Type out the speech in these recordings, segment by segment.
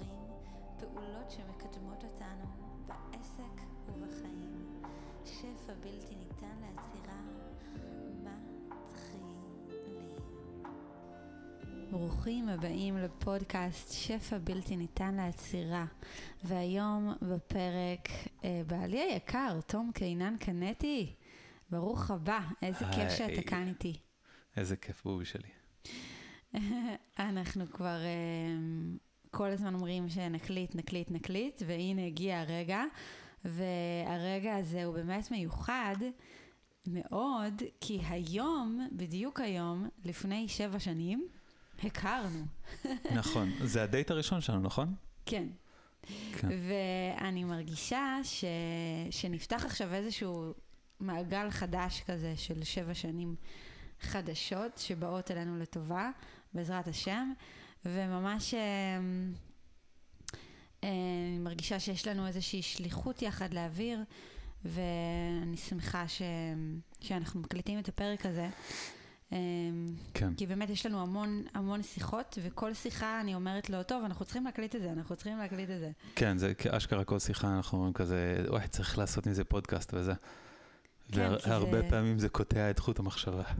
ובוחרים פעולות שמקדמות אותנו בעסק ובחיים. שפע בלתי ניתן לעצירה, מתחילים. ברוכים הבאים לפודקאסט שפע בלתי ניתן לעצירה. והיום בפרק אה, בעלי היקר, תום קינן קנטי. ברוך הבא, איזה כיף שאתה כאן איתי. איזה כיף בובי שלי. אנחנו כבר uh, כל הזמן אומרים שנקליט, נקליט, נקליט, והנה הגיע הרגע, והרגע הזה הוא באמת מיוחד מאוד, כי היום, בדיוק היום, לפני שבע שנים, הכרנו. נכון, זה הדייט הראשון שלנו, נכון? כן. כן. ואני מרגישה ש... שנפתח עכשיו איזשהו מעגל חדש כזה של שבע שנים חדשות שבאות אלינו לטובה, בעזרת השם, וממש אה, אה, אני מרגישה שיש לנו איזושהי שליחות יחד להעביר, ואני שמחה ש... שאנחנו מקליטים את הפרק הזה. אה, כן. כי באמת יש לנו המון המון שיחות, וכל שיחה אני אומרת לו, טוב, אנחנו צריכים להקליט את זה, אנחנו צריכים להקליט את זה. כן, זה אשכרה כל שיחה, אנחנו אומרים כזה, וואי, צריך לעשות מזה פודקאסט וזה. כן, והרבה זה... פעמים זה קוטע את חוט המחשבה.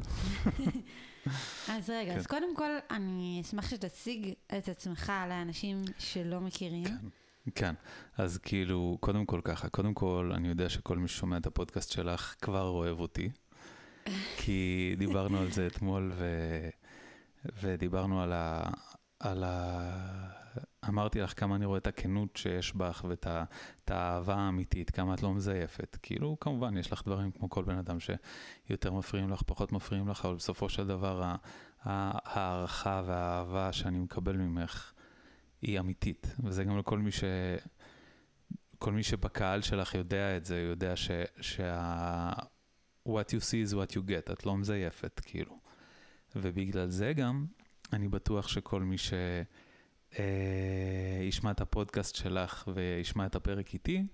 אז רגע, כן. אז קודם כל, אני אשמח שתציג את עצמך לאנשים שלא מכירים. כן. כן, אז כאילו, קודם כל ככה, קודם כל, אני יודע שכל מי ששומע את הפודקאסט שלך כבר אוהב אותי, כי דיברנו על זה אתמול, ו... ודיברנו על, ה... על ה... אמרתי לך כמה אני רואה את הכנות שיש בך ואת האהבה האמיתית, כמה את לא מזייפת. כאילו, כמובן, יש לך דברים כמו כל בן אדם שיותר מפריעים לך, פחות מפריעים לך, אבל בסופו של דבר ההערכה והאהבה שאני מקבל ממך היא אמיתית. וזה גם לכל מי ש... כל מי שבקהל שלך יודע את זה, יודע ש... שה... what you see is what you get, את לא מזייפת, כאילו. ובגלל זה גם, אני בטוח שכל מי ש... אה, ישמע את הפודקאסט שלך וישמע את הפרק איתי,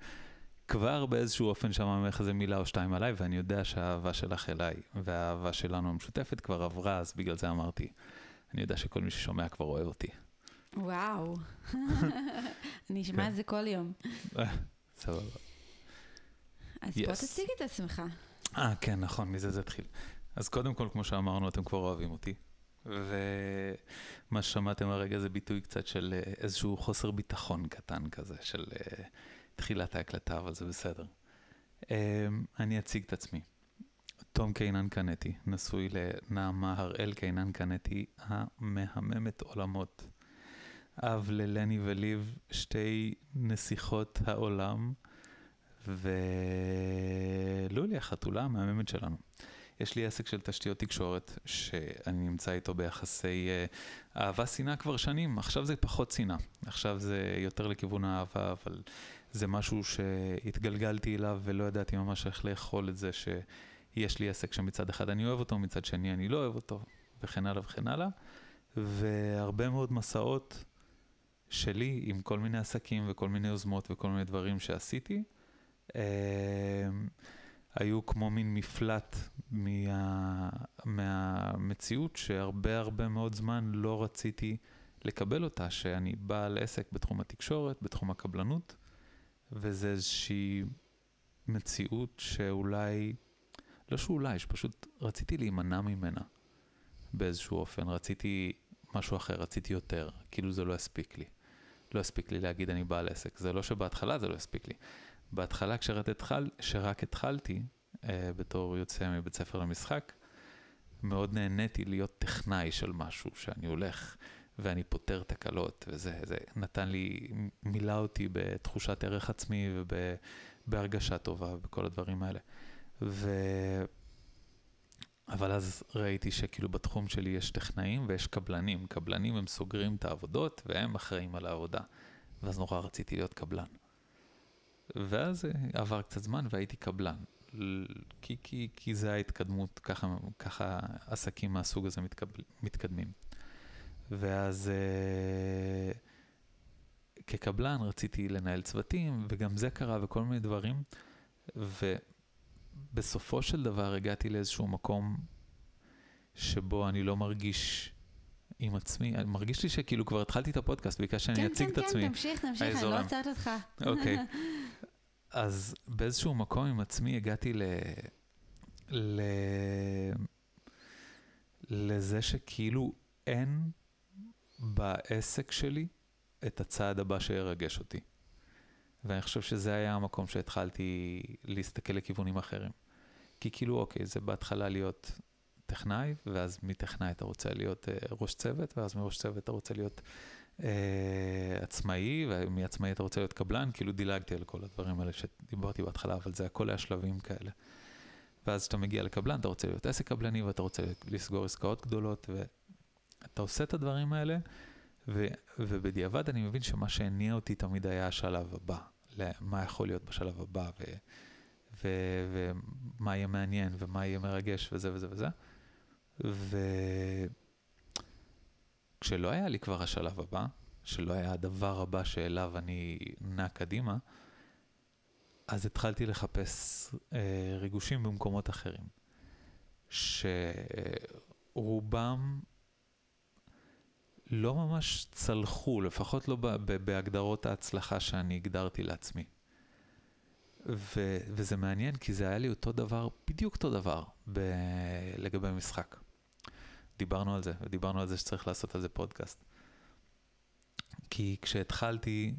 כבר באיזשהו אופן שמע ממך איזה מילה או שתיים עליי, ואני יודע שהאהבה שלך אליי והאהבה שלנו המשותפת כבר עברה, אז בגלל זה אמרתי, אני יודע שכל מי ששומע כבר אוהב אותי. וואו, אני אשמע כן. את זה כל יום. סבבה. אז בוא תציג את עצמך. אה, כן, נכון, מזה זה התחיל. אז קודם כל, כמו שאמרנו, אתם כבר אוהבים אותי. ומה ששמעתם הרגע זה ביטוי קצת של אה, איזשהו חוסר ביטחון קטן כזה, של אה, תחילת ההקלטה, אבל זה בסדר. אה, אני אציג את עצמי. תום קינן קנטי, נשוי לנעמה הראל קינן קנטי, המהממת עולמות. אב ללני וליב, שתי נסיכות העולם, ולולי, החתולה המהממת שלנו. יש לי עסק של תשתיות תקשורת, שאני נמצא איתו ביחסי uh, אהבה-שנאה כבר שנים, עכשיו זה פחות שנאה, עכשיו זה יותר לכיוון האהבה, אבל זה משהו שהתגלגלתי אליו ולא ידעתי ממש איך לאכול את זה שיש לי עסק שמצד אחד אני אוהב אותו, מצד שני אני לא אוהב אותו, וכן הלאה וכן הלאה, והרבה מאוד מסעות שלי עם כל מיני עסקים וכל מיני יוזמות וכל מיני דברים שעשיתי. היו כמו מין מפלט מה, מהמציאות שהרבה הרבה מאוד זמן לא רציתי לקבל אותה, שאני בעל עסק בתחום התקשורת, בתחום הקבלנות, וזה איזושהי מציאות שאולי, לא שאולי, שפשוט רציתי להימנע ממנה באיזשהו אופן, רציתי משהו אחר, רציתי יותר, כאילו זה לא הספיק לי. לא הספיק לי להגיד אני בעל עסק, זה לא שבהתחלה זה לא הספיק לי. בהתחלה כשרק, התחל, כשרק התחלתי, אה, בתור יוצא מבית ספר למשחק, מאוד נהניתי להיות טכנאי של משהו, שאני הולך ואני פותר תקלות, וזה זה נתן לי, מילא אותי בתחושת ערך עצמי ובהרגשה טובה ובכל הדברים האלה. ו... אבל אז ראיתי שכאילו בתחום שלי יש טכנאים ויש קבלנים. קבלנים הם סוגרים את העבודות והם אחראים על העבודה. ואז נורא רציתי להיות קבלן. ואז עבר קצת זמן והייתי קבלן. כי, כי, כי זה ההתקדמות, ככה, ככה עסקים מהסוג הזה מתקבל, מתקדמים. ואז אה, כקבלן רציתי לנהל צוותים, וגם זה קרה וכל מיני דברים. ובסופו של דבר הגעתי לאיזשהו מקום שבו אני לא מרגיש עם עצמי, אני מרגיש לי שכאילו כבר התחלתי את הפודקאט, ביקשת שאני כן, אציג כן, את עצמי. כן, תמשיך, תמשיך, אני לא עוצרת אותך. אוקיי. אז באיזשהו מקום עם עצמי הגעתי ל... ל... לזה שכאילו אין בעסק שלי את הצעד הבא שירגש אותי. ואני חושב שזה היה המקום שהתחלתי להסתכל לכיוונים אחרים. כי כאילו, אוקיי, זה בהתחלה להיות טכנאי, ואז מטכנאי אתה רוצה להיות uh, ראש צוות, ואז מראש צוות אתה רוצה להיות uh, עצמאי, ומעצמאי אתה רוצה להיות קבלן, כאילו דילגתי על כל הדברים האלה שדיברתי בהתחלה, אבל זה הכל היה שלבים כאלה. ואז כשאתה מגיע לקבלן, אתה רוצה להיות עסק קבלני, ואתה רוצה לסגור עסקאות גדולות, ואתה עושה את הדברים האלה, ו, ובדיעבד אני מבין שמה שהניע אותי תמיד היה השלב הבא, מה יכול להיות בשלב הבא, ו, ו, ומה יהיה מעניין, ומה יהיה מרגש, וזה וזה וזה. וכשלא היה לי כבר השלב הבא, שלא היה הדבר הבא שאליו אני נע קדימה, אז התחלתי לחפש אה, ריגושים במקומות אחרים, שרובם לא ממש צלחו, לפחות לא בהגדרות ההצלחה שאני הגדרתי לעצמי. ו- וזה מעניין, כי זה היה לי אותו דבר, בדיוק אותו דבר, ב- לגבי משחק. דיברנו על זה, ודיברנו על זה שצריך לעשות על זה פודקאסט. כי כשהתחלתי,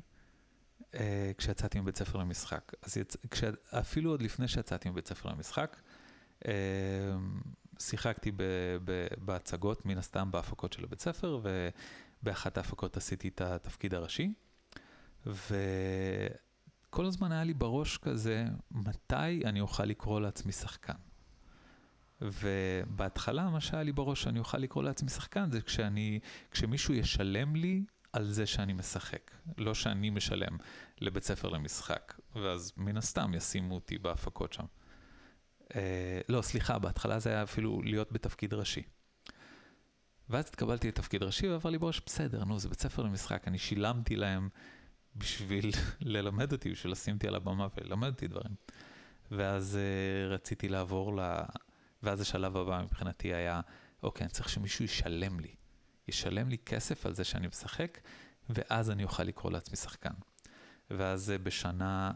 אה, כשיצאתי מבית ספר למשחק, אז יצ... כש... אפילו עוד לפני שיצאתי מבית ספר למשחק, אה, שיחקתי ב... ב... בהצגות, מן הסתם בהפקות של הבית ספר, ובאחת ההפקות עשיתי את התפקיד הראשי. וכל הזמן היה לי בראש כזה, מתי אני אוכל לקרוא לעצמי שחקן? ובהתחלה מה שהיה לי בראש שאני אוכל לקרוא לעצמי שחקן זה כשאני, כשמישהו ישלם לי על זה שאני משחק, לא שאני משלם לבית ספר למשחק, ואז מן הסתם ישימו אותי בהפקות שם. אה, לא, סליחה, בהתחלה זה היה אפילו להיות בתפקיד ראשי. ואז התקבלתי לתפקיד ראשי ועבר לי בראש, בסדר, נו, זה בית ספר למשחק, אני שילמתי להם בשביל ללמד אותי, בשביל לשים אותי על הבמה וללמד אותי דברים. ואז אה, רציתי לעבור ל... ואז השלב הבא מבחינתי היה, אוקיי, אני צריך שמישהו ישלם לי. ישלם לי כסף על זה שאני משחק, ואז אני אוכל לקרוא לעצמי שחקן. ואז אה, בשנה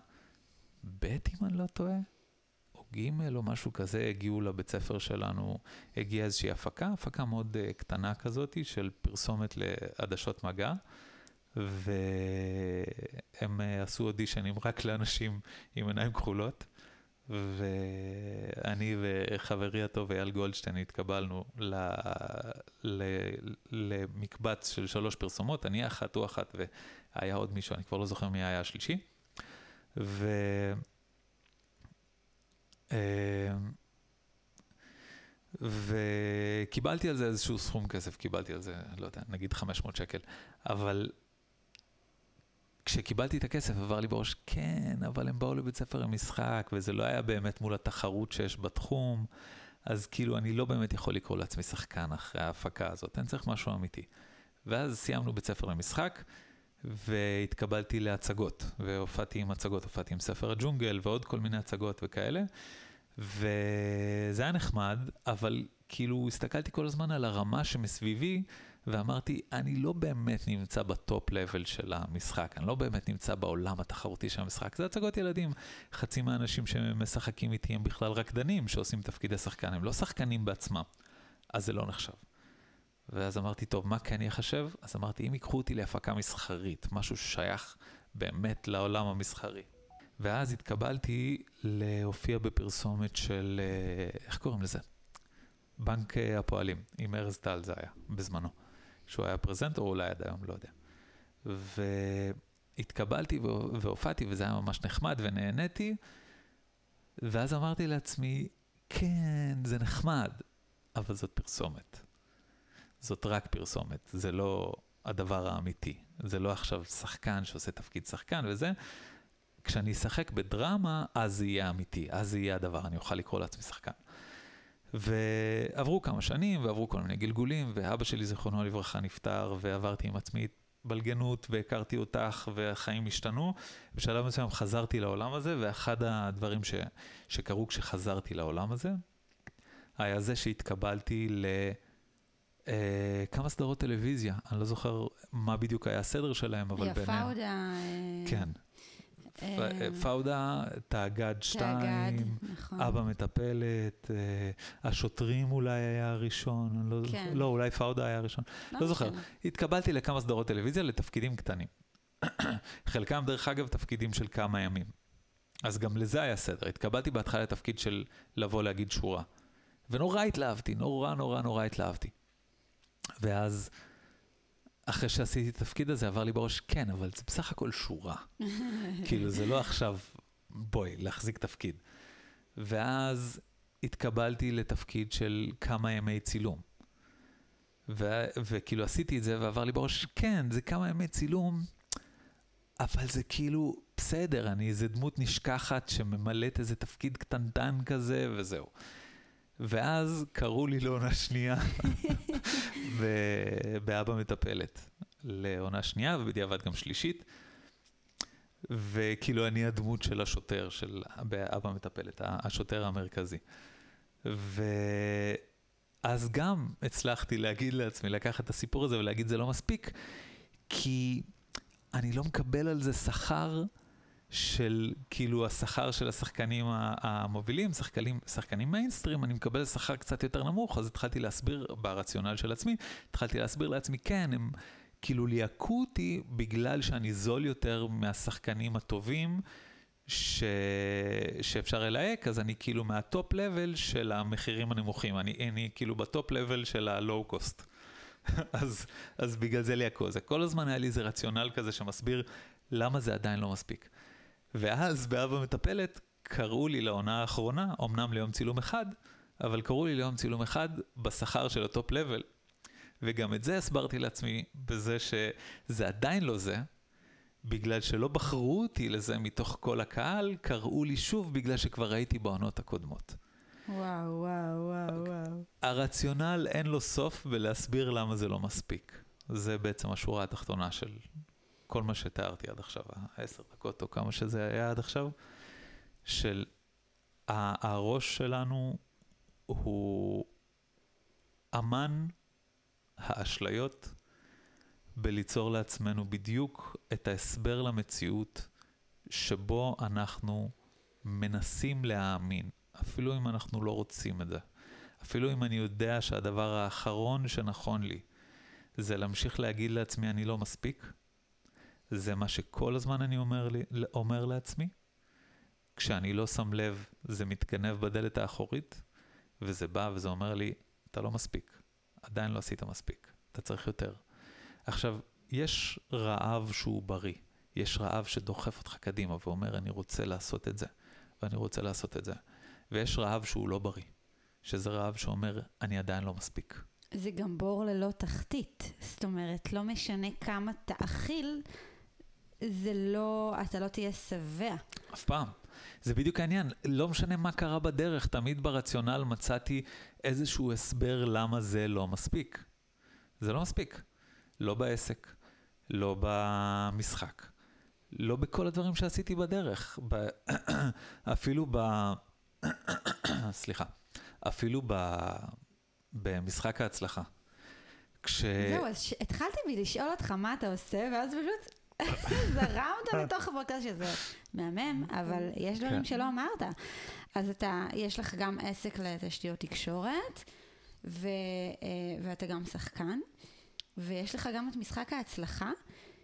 ב', אם אני לא טועה, או ג' או משהו כזה, הגיעו לבית ספר שלנו, הגיעה איזושהי הפקה, הפקה מאוד uh, קטנה כזאת של פרסומת לעדשות מגע, והם uh, עשו אודישנים רק לאנשים עם עיניים כחולות. ואני וחברי הטוב אייל גולדשטיין התקבלנו ל... ל... למקבץ של שלוש פרסומות, אני אחת, הוא אחת, והיה עוד מישהו, אני כבר לא זוכר מי היה השלישי. ו... וקיבלתי על זה איזשהו סכום כסף, קיבלתי על זה, לא יודע, נגיד 500 שקל, אבל כשקיבלתי את הכסף עבר לי בראש, כן, אבל הם באו לבית ספר למשחק, וזה לא היה באמת מול התחרות שיש בתחום, אז כאילו אני לא באמת יכול לקרוא לעצמי שחקן אחרי ההפקה הזאת, אני צריך משהו אמיתי. ואז סיימנו בית ספר למשחק, והתקבלתי להצגות, והופעתי עם הצגות, הופעתי עם ספר הג'ונגל ועוד כל מיני הצגות וכאלה, וזה היה נחמד, אבל כאילו הסתכלתי כל הזמן על הרמה שמסביבי, ואמרתי, אני לא באמת נמצא בטופ לבל של המשחק, אני לא באמת נמצא בעולם התחרותי של המשחק, זה הצגות ילדים. חצי מהאנשים שמשחקים איתי הם בכלל רקדנים שעושים תפקידי שחקן, הם לא שחקנים בעצמם, אז זה לא נחשב. ואז אמרתי, טוב, מה כן יחשב? אז אמרתי, אם ייקחו אותי להפקה מסחרית, משהו ששייך באמת לעולם המסחרי. ואז התקבלתי להופיע בפרסומת של, איך קוראים לזה? בנק הפועלים, עם ארז טל זה היה, בזמנו. שהוא היה פרזנטור, אולי עד היום, לא יודע. והתקבלתי והופעתי, וזה היה ממש נחמד, ונהניתי, ואז אמרתי לעצמי, כן, זה נחמד, אבל זאת פרסומת. זאת רק פרסומת, זה לא הדבר האמיתי. זה לא עכשיו שחקן שעושה תפקיד שחקן וזה. כשאני אשחק בדרמה, אז זה יהיה אמיתי, אז זה יהיה הדבר, אני אוכל לקרוא לעצמי שחקן. ועברו כמה שנים, ועברו כל מיני גלגולים, ואבא שלי, זיכרונו לברכה, נפטר, ועברתי עם עצמי בלגנות, והכרתי אותך, והחיים השתנו. בשלב מסוים חזרתי לעולם הזה, ואחד הדברים ש, שקרו כשחזרתי לעולם הזה, היה זה שהתקבלתי ל... אה, כמה סדרות טלוויזיה, אני לא זוכר מה בדיוק היה הסדר שלהם, אבל ביניהם... יפה עוד ה... כן. אה, פאודה, תאגד 2, תאגד, נכון. אבא מטפלת, אה, השוטרים אולי היה הראשון, לא, כן. לא, אולי פאודה היה הראשון, לא זוכר. משנה. התקבלתי לכמה סדרות טלוויזיה לתפקידים קטנים. חלקם, דרך אגב, תפקידים של כמה ימים. אז גם לזה היה סדר. התקבלתי בהתחלה לתפקיד של לבוא להגיד שורה. ונורא התלהבתי, נורא נורא נורא התלהבתי. ואז, אחרי שעשיתי את התפקיד הזה, עבר לי בראש, כן, אבל זה בסך הכל שורה. כאילו, זה לא עכשיו, בואי, להחזיק תפקיד. ואז התקבלתי לתפקיד של כמה ימי צילום. ו- וכאילו עשיתי את זה ועבר לי בראש, כן, זה כמה ימי צילום, אבל זה כאילו, בסדר, אני איזה דמות נשכחת שממלאת איזה תפקיד קטנטן כזה, וזהו. ואז קראו לי לעונה שנייה באבא מטפלת. לעונה שנייה, ובדיעבד גם שלישית. וכאילו אני הדמות של השוטר, של באבא מטפלת, השוטר המרכזי. ואז גם הצלחתי להגיד לעצמי, לקחת את הסיפור הזה ולהגיד זה לא מספיק, כי אני לא מקבל על זה שכר של, כאילו השכר של השחקנים המובילים, שחקנים, שחקנים מיינסטרים, אני מקבל שכר קצת יותר נמוך, אז התחלתי להסביר ברציונל של עצמי, התחלתי להסביר לעצמי, כן, הם כאילו ליהקו אותי בגלל שאני זול יותר מהשחקנים הטובים. ש... שאפשר ללהק, אז אני כאילו מה top level של המחירים הנמוכים, אני, אני כאילו ב top level של ה low cost. אז, אז בגלל זה ליהקו. זה כל הזמן היה לי איזה רציונל כזה שמסביר למה זה עדיין לא מספיק. ואז באבא מטפלת קראו לי לעונה האחרונה, אמנם ליום צילום אחד, אבל קראו לי ליום צילום אחד בשכר של ה top level. וגם את זה הסברתי לעצמי בזה שזה עדיין לא זה, בגלל שלא בחרו אותי לזה מתוך כל הקהל, קראו לי שוב בגלל שכבר הייתי בעונות הקודמות. וואו, וואו, וואו, וואו. הרציונל אין לו סוף בלהסביר למה זה לא מספיק. זה בעצם השורה התחתונה של כל מה שתיארתי עד עכשיו, העשר דקות או כמה שזה היה עד עכשיו, של הראש שלנו הוא אמן האשליות בליצור לעצמנו בדיוק את ההסבר למציאות שבו אנחנו מנסים להאמין, אפילו אם אנחנו לא רוצים את זה. אפילו אם אני יודע שהדבר האחרון שנכון לי זה להמשיך להגיד לעצמי אני לא מספיק, זה מה שכל הזמן אני אומר, לי, אומר לעצמי. כשאני לא שם לב, זה מתגנב בדלת האחורית, וזה בא וזה אומר לי, אתה לא מספיק, עדיין לא עשית מספיק, אתה צריך יותר. עכשיו, יש רעב שהוא בריא, יש רעב שדוחף אותך קדימה ואומר, אני רוצה לעשות את זה, ואני רוצה לעשות את זה. ויש רעב שהוא לא בריא, שזה רעב שאומר, אני עדיין לא מספיק. זה גם בור ללא תחתית. זאת אומרת, לא משנה כמה תאכיל, זה לא, אתה לא תהיה שבע. אף פעם. זה בדיוק העניין, לא משנה מה קרה בדרך, תמיד ברציונל מצאתי איזשהו הסבר למה זה לא מספיק. זה לא מספיק. לא בעסק, לא במשחק, לא בכל הדברים שעשיתי בדרך. ב... אפילו ב... סליחה. אפילו ב... במשחק ההצלחה. כש... זהו, אז ש- התחלתי בלשאול אותך מה אתה עושה, ואז פשוט זרמת מתוך הפרקס שזה מהמם, אבל יש דברים כן. שלא אמרת. אז אתה, יש לך גם עסק לתשתיות תקשורת, ו, אה, ואתה גם שחקן, ויש לך גם את משחק ההצלחה,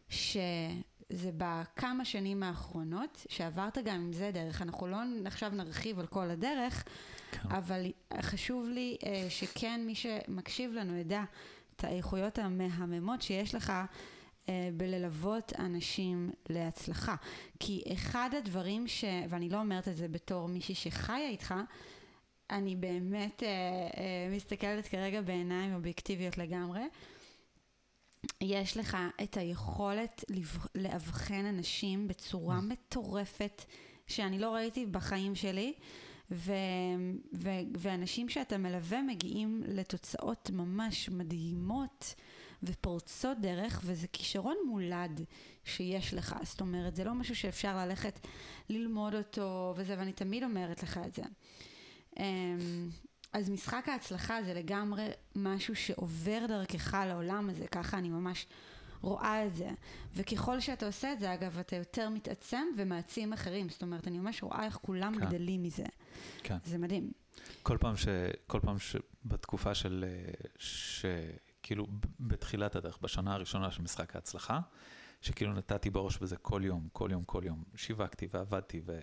שזה בכמה שנים האחרונות, שעברת גם עם זה דרך. אנחנו לא עכשיו נרחיב על כל הדרך, כן. אבל חשוב לי אה, שכן מי שמקשיב לנו ידע את האיכויות המהממות שיש לך בללוות אנשים להצלחה. כי אחד הדברים ש... ואני לא אומרת את זה בתור מישהי שחיה איתך, אני באמת אה, אה, מסתכלת כרגע בעיניים אובייקטיביות לגמרי. יש לך את היכולת לאבחן אנשים בצורה מטורפת שאני לא ראיתי בחיים שלי. ו, ו, ואנשים שאתה מלווה מגיעים לתוצאות ממש מדהימות ופורצות דרך, וזה כישרון מולד שיש לך. זאת אומרת, זה לא משהו שאפשר ללכת ללמוד אותו וזה, ואני תמיד אומרת לך את זה. אמ, אז משחק ההצלחה זה לגמרי משהו שעובר דרכך לעולם הזה, ככה אני ממש רואה את זה. וככל שאתה עושה את זה, אגב, אתה יותר מתעצם ומעצים אחרים. זאת אומרת, אני ממש רואה איך כולם כן. גדלים מזה. כן. זה מדהים. כל פעם ש... כל פעם שבתקופה של... ש... כאילו, בתחילת הדרך, בשנה הראשונה של משחק ההצלחה, שכאילו נתתי בראש בזה כל יום, כל יום, כל יום. שיווקתי ועבדתי, ו...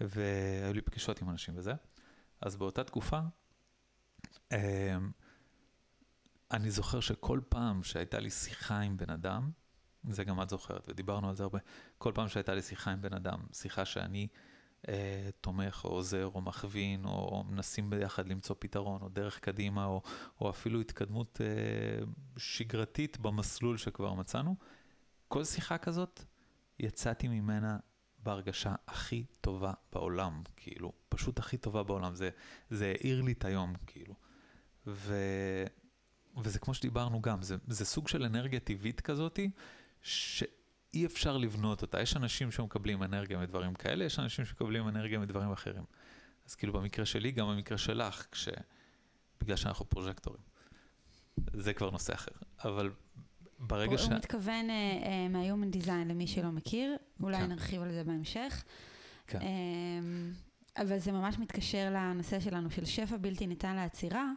והיו לי פגישות עם אנשים וזה. אז באותה תקופה, אמ, אני זוכר שכל פעם שהייתה לי שיחה עם בן אדם, זה גם את זוכרת, ודיברנו על זה הרבה, כל פעם שהייתה לי שיחה עם בן אדם, שיחה שאני אה, תומך או עוזר או מכווין, או מנסים ביחד למצוא פתרון, או דרך קדימה, או, או אפילו התקדמות אה, שגרתית במסלול שכבר מצאנו, כל שיחה כזאת, יצאתי ממנה בהרגשה הכי טובה בעולם, כאילו, פשוט הכי טובה בעולם, זה, זה העיר לי את היום, כאילו. ו... וזה כמו שדיברנו גם, זה, זה סוג של אנרגיה טבעית כזאתי, שאי אפשר לבנות אותה. יש אנשים שמקבלים אנרגיה מדברים כאלה, יש אנשים שמקבלים אנרגיה מדברים אחרים. אז כאילו במקרה שלי, גם במקרה שלך, כש... בגלל שאנחנו פרוז'קטורים. זה כבר נושא אחר. אבל ברגע ש... הוא מתכוון uh, uh, מה-Human Design למי שלא מכיר, אולי כן. נרחיב על זה בהמשך. כן. Um, אבל זה ממש מתקשר לנושא שלנו של שפע בלתי ניתן לעצירה.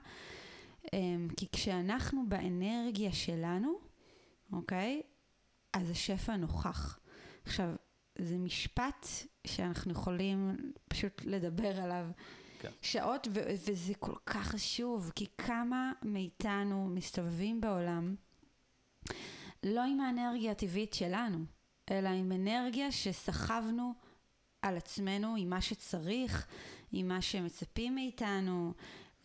אמ, כי כשאנחנו באנרגיה שלנו, אוקיי? אז השפע נוכח. עכשיו, זה משפט שאנחנו יכולים פשוט לדבר עליו כן. שעות, ו- וזה כל כך חשוב, כי כמה מאיתנו מסתובבים בעולם לא עם האנרגיה הטבעית שלנו, אלא עם אנרגיה שסחבנו על עצמנו, עם מה שצריך, עם מה שמצפים מאיתנו.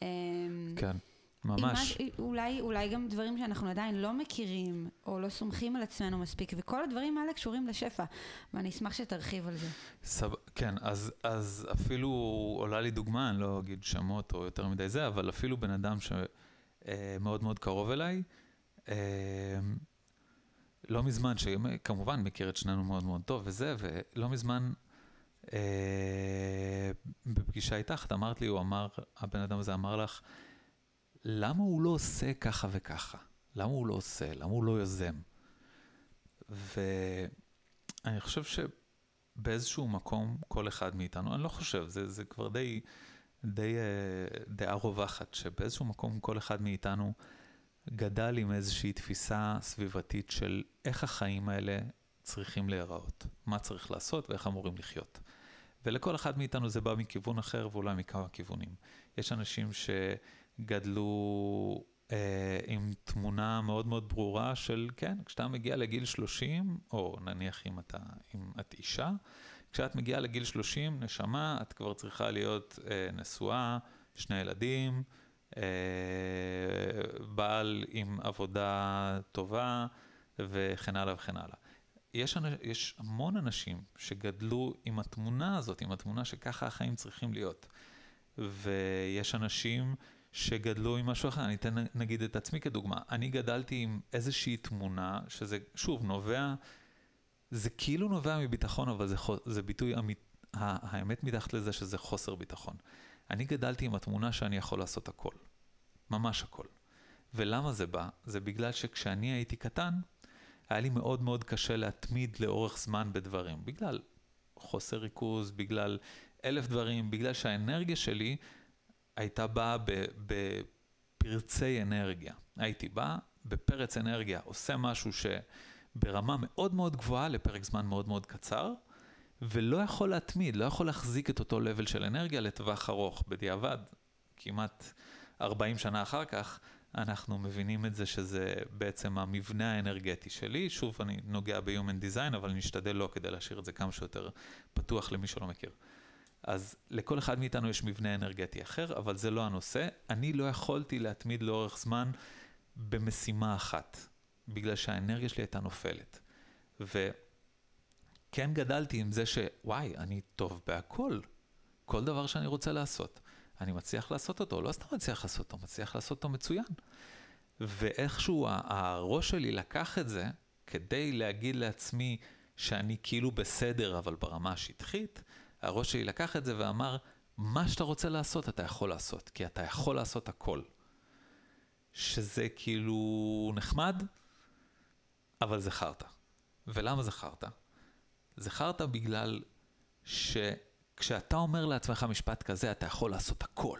אמ, כן. ממש. מה, אולי, אולי גם דברים שאנחנו עדיין לא מכירים, או לא סומכים על עצמנו מספיק, וכל הדברים האלה קשורים לשפע, ואני אשמח שתרחיב על זה. סב... כן, אז, אז אפילו עולה לי דוגמה, אני לא אגיד שמות או יותר מדי זה, אבל אפילו בן אדם שמאוד אה, מאוד קרוב אליי, אה, לא מזמן, שכמובן מכיר את שנינו מאוד מאוד טוב וזה, ולא מזמן, אה, בפגישה איתך, את אמרת לי, הוא אמר, הבן אדם הזה אמר לך, למה הוא לא עושה ככה וככה? למה הוא לא עושה? למה הוא לא יוזם? ואני חושב שבאיזשהו מקום, כל אחד מאיתנו, אני לא חושב, זה, זה כבר די, די אה, דעה רווחת, שבאיזשהו מקום כל אחד מאיתנו גדל עם איזושהי תפיסה סביבתית של איך החיים האלה צריכים להיראות, מה צריך לעשות ואיך אמורים לחיות. ולכל אחד מאיתנו זה בא מכיוון אחר ואולי מכמה כיוונים. יש אנשים ש... גדלו אה, עם תמונה מאוד מאוד ברורה של, כן, כשאתה מגיע לגיל 30, או נניח אם אתה, אם את אישה, כשאת מגיעה לגיל 30, נשמה, את כבר צריכה להיות אה, נשואה, שני ילדים, אה, בעל עם עבודה טובה, וכן הלאה וכן הלאה. יש, יש המון אנשים שגדלו עם התמונה הזאת, עם התמונה שככה החיים צריכים להיות. ויש אנשים שגדלו עם משהו אחר. אני אתן נגיד את עצמי כדוגמה. אני גדלתי עם איזושהי תמונה, שזה, שוב, נובע, זה כאילו נובע מביטחון, אבל זה, זה ביטוי אמית, האמת מתחת לזה שזה חוסר ביטחון. אני גדלתי עם התמונה שאני יכול לעשות הכל. ממש הכל. ולמה זה בא? זה בגלל שכשאני הייתי קטן, היה לי מאוד מאוד קשה להתמיד לאורך זמן בדברים. בגלל חוסר ריכוז, בגלל אלף דברים, בגלל שהאנרגיה שלי הייתה באה בפרצי אנרגיה. הייתי בא בפרץ אנרגיה, עושה משהו שברמה מאוד מאוד גבוהה לפרק זמן מאוד מאוד קצר, ולא יכול להתמיד, לא יכול להחזיק את אותו level של אנרגיה לטווח ארוך. בדיעבד, כמעט 40 שנה אחר כך, אנחנו מבינים את זה שזה בעצם המבנה האנרגטי שלי. שוב, אני נוגע ב-Human Design, אבל אני אשתדל לא כדי להשאיר את זה כמה שיותר פתוח למי שלא מכיר. אז לכל אחד מאיתנו יש מבנה אנרגטי אחר, אבל זה לא הנושא. אני לא יכולתי להתמיד לאורך זמן במשימה אחת, בגלל שהאנרגיה שלי הייתה נופלת. וכן גדלתי עם זה שוואי, אני טוב בהכל. כל דבר שאני רוצה לעשות, אני מצליח לעשות אותו, לא סתם מצליח לעשות אותו, מצליח לעשות אותו מצוין. ואיכשהו הראש שלי לקח את זה כדי להגיד לעצמי שאני כאילו בסדר, אבל ברמה השטחית, הראש שלי לקח את זה ואמר, מה שאתה רוצה לעשות, אתה יכול לעשות, כי אתה יכול לעשות הכל. שזה כאילו נחמד, אבל זה חרטא. ולמה זה חרטא? זה חרטא בגלל שכשאתה אומר לעצמך משפט כזה, אתה יכול לעשות הכל.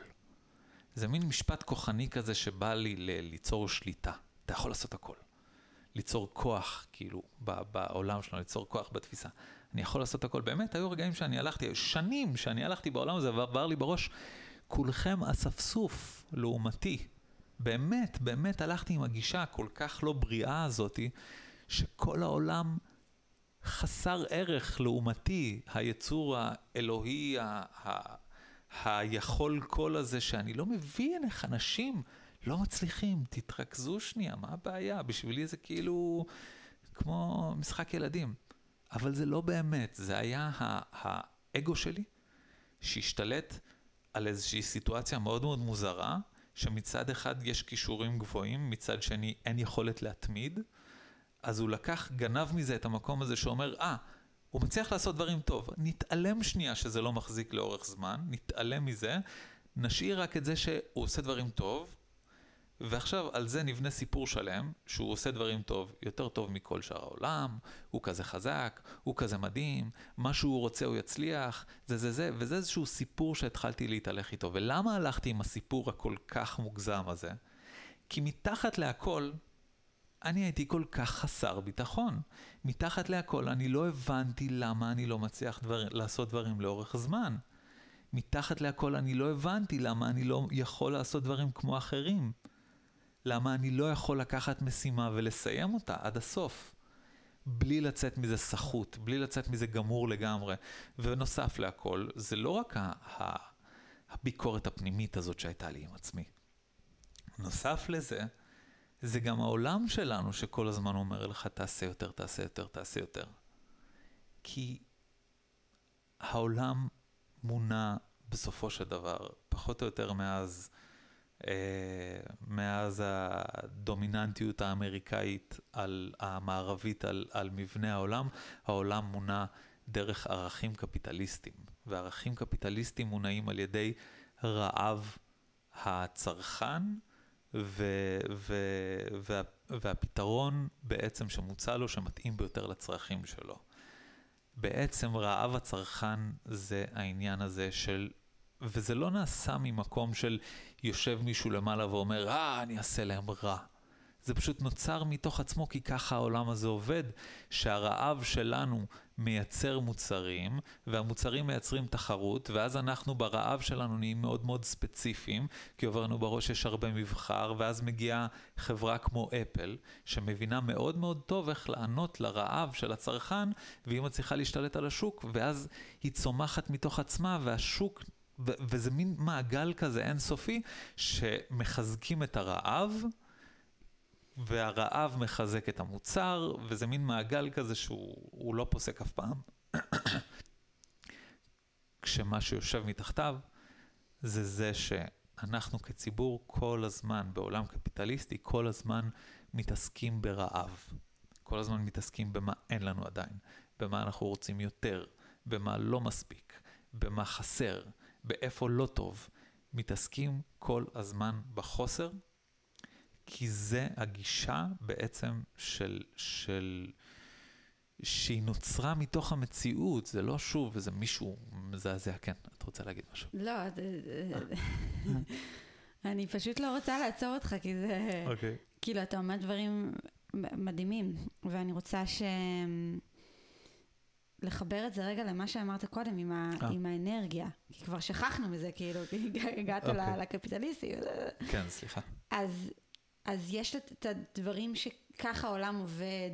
זה מין משפט כוחני כזה שבא לי ליצור שליטה. אתה יכול לעשות הכל. ליצור כוח, כאילו, בעולם שלנו, ליצור כוח בתפיסה. אני יכול לעשות הכל. באמת, היו רגעים שאני הלכתי, שנים שאני הלכתי בעולם הזה, ועבר לי בראש, כולכם אספסוף לעומתי. באמת, באמת הלכתי עם הגישה הכל כך לא בריאה הזאתי, שכל העולם חסר ערך לעומתי, היצור האלוהי, ה- ה- היכול כל הזה, שאני לא מבין איך אנשים לא מצליחים, תתרכזו שנייה, מה הבעיה? בשבילי זה כאילו כמו משחק ילדים. אבל זה לא באמת, זה היה האגו שלי שהשתלט על איזושהי סיטואציה מאוד מאוד מוזרה, שמצד אחד יש כישורים גבוהים, מצד שני אין יכולת להתמיד, אז הוא לקח, גנב מזה את המקום הזה שאומר, אה, ah, הוא מצליח לעשות דברים טוב, נתעלם שנייה שזה לא מחזיק לאורך זמן, נתעלם מזה, נשאיר רק את זה שהוא עושה דברים טוב, ועכשיו על זה נבנה סיפור שלם, שהוא עושה דברים טוב, יותר טוב מכל שאר העולם, הוא כזה חזק, הוא כזה מדהים, מה שהוא רוצה הוא יצליח, זה זה זה, וזה איזשהו סיפור שהתחלתי להתהלך איתו. ולמה הלכתי עם הסיפור הכל כך מוגזם הזה? כי מתחת להכל, אני הייתי כל כך חסר ביטחון. מתחת להכל אני לא הבנתי למה אני לא מצליח דבר, לעשות דברים לאורך זמן. מתחת להכל אני לא הבנתי למה אני לא יכול לעשות דברים כמו אחרים. למה אני לא יכול לקחת משימה ולסיים אותה עד הסוף. בלי לצאת מזה סחוט, בלי לצאת מזה גמור לגמרי. ונוסף להכל, זה לא רק הביקורת הפנימית הזאת שהייתה לי עם עצמי. נוסף לזה, זה גם העולם שלנו שכל הזמן אומר לך, תעשה יותר, תעשה יותר, תעשה יותר. כי העולם מונע בסופו של דבר, פחות או יותר מאז, מאז הדומיננטיות האמריקאית על, המערבית על, על מבנה העולם, העולם מונע דרך ערכים קפיטליסטיים. וערכים קפיטליסטיים מונעים על ידי רעב הצרכן, ו, ו, וה, והפתרון בעצם שמוצע לו, שמתאים ביותר לצרכים שלו. בעצם רעב הצרכן זה העניין הזה של, וזה לא נעשה ממקום של יושב מישהו למעלה ואומר, אה, אני אעשה להם רע. זה פשוט נוצר מתוך עצמו, כי ככה העולם הזה עובד, שהרעב שלנו מייצר מוצרים, והמוצרים מייצרים תחרות, ואז אנחנו ברעב שלנו נהיים מאוד מאוד ספציפיים, כי עובר לנו בראש יש הרבה מבחר, ואז מגיעה חברה כמו אפל, שמבינה מאוד מאוד טוב איך לענות לרעב של הצרכן, והיא מצליחה להשתלט על השוק, ואז היא צומחת מתוך עצמה, והשוק... וזה מין מעגל כזה אינסופי, שמחזקים את הרעב, והרעב מחזק את המוצר, וזה מין מעגל כזה שהוא לא פוסק אף פעם. כשמה שיושב מתחתיו זה זה שאנחנו כציבור כל הזמן, בעולם קפיטליסטי, כל הזמן מתעסקים ברעב. כל הזמן מתעסקים במה אין לנו עדיין, במה אנחנו רוצים יותר, במה לא מספיק, במה חסר, באיפה לא טוב. מתעסקים כל הזמן בחוסר כי זה הגישה בעצם של, של, שהיא נוצרה מתוך המציאות, זה לא שוב איזה מישהו מזעזע, כן, את רוצה להגיד משהו? לא, אני פשוט לא רוצה לעצור אותך, כי זה, okay. אוקיי. כאילו, אתה אומר דברים מדהימים, ואני רוצה ש... לחבר את זה רגע למה שאמרת קודם עם, ה, אה. עם האנרגיה, כי כבר שכחנו מזה, כאילו, הגעת okay. אוקיי. לקפיטליסטי. כן, סליחה. אז אז יש את הדברים שככה העולם עובד,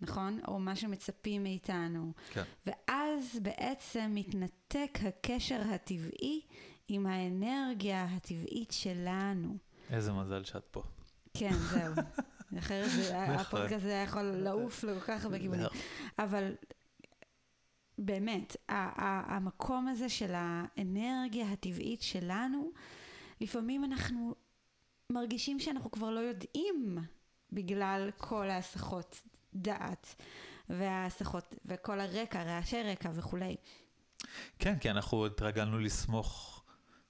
נכון? או מה שמצפים מאיתנו. כן. ואז בעצם מתנתק הקשר הטבעי עם האנרגיה הטבעית שלנו. איזה מזל שאת פה. כן, זהו. אחרת הפודקאסט הזה היה יכול לעוף לכל כך הרבה כיוונים. אבל באמת, המקום הזה של האנרגיה הטבעית שלנו, לפעמים אנחנו מרגישים שאנחנו כבר לא יודעים בגלל כל ההסחות דעת וההסחות וכל הרקע, רעשי רקע וכולי. כן, כי אנחנו התרגלנו לסמוך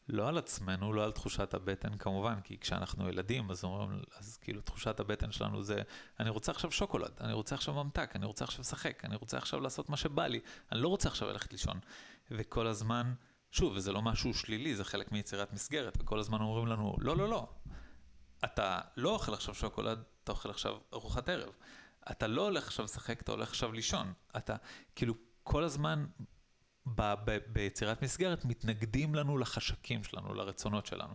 לא על עצמנו, לא על תחושת הבטן כמובן, כי כשאנחנו ילדים, אז אומרים, אז כאילו תחושת הבטן שלנו זה, אני רוצה עכשיו שוקולד, אני רוצה עכשיו ממתק, אני רוצה עכשיו לשחק, אני רוצה עכשיו לעשות מה שבא לי, אני לא רוצה עכשיו ללכת לישון. וכל הזמן, שוב, וזה לא משהו שלילי, זה חלק מיצירת מסגרת, וכל הזמן אומרים לנו, לא, לא, לא, אתה לא אוכל עכשיו שוקולד, אתה אוכל עכשיו ארוחת ערב. אתה לא הולך עכשיו לשחק, אתה הולך עכשיו לישון. אתה, כאילו, כל הזמן ביצירת מסגרת מתנגדים לנו לחשקים שלנו, לרצונות שלנו.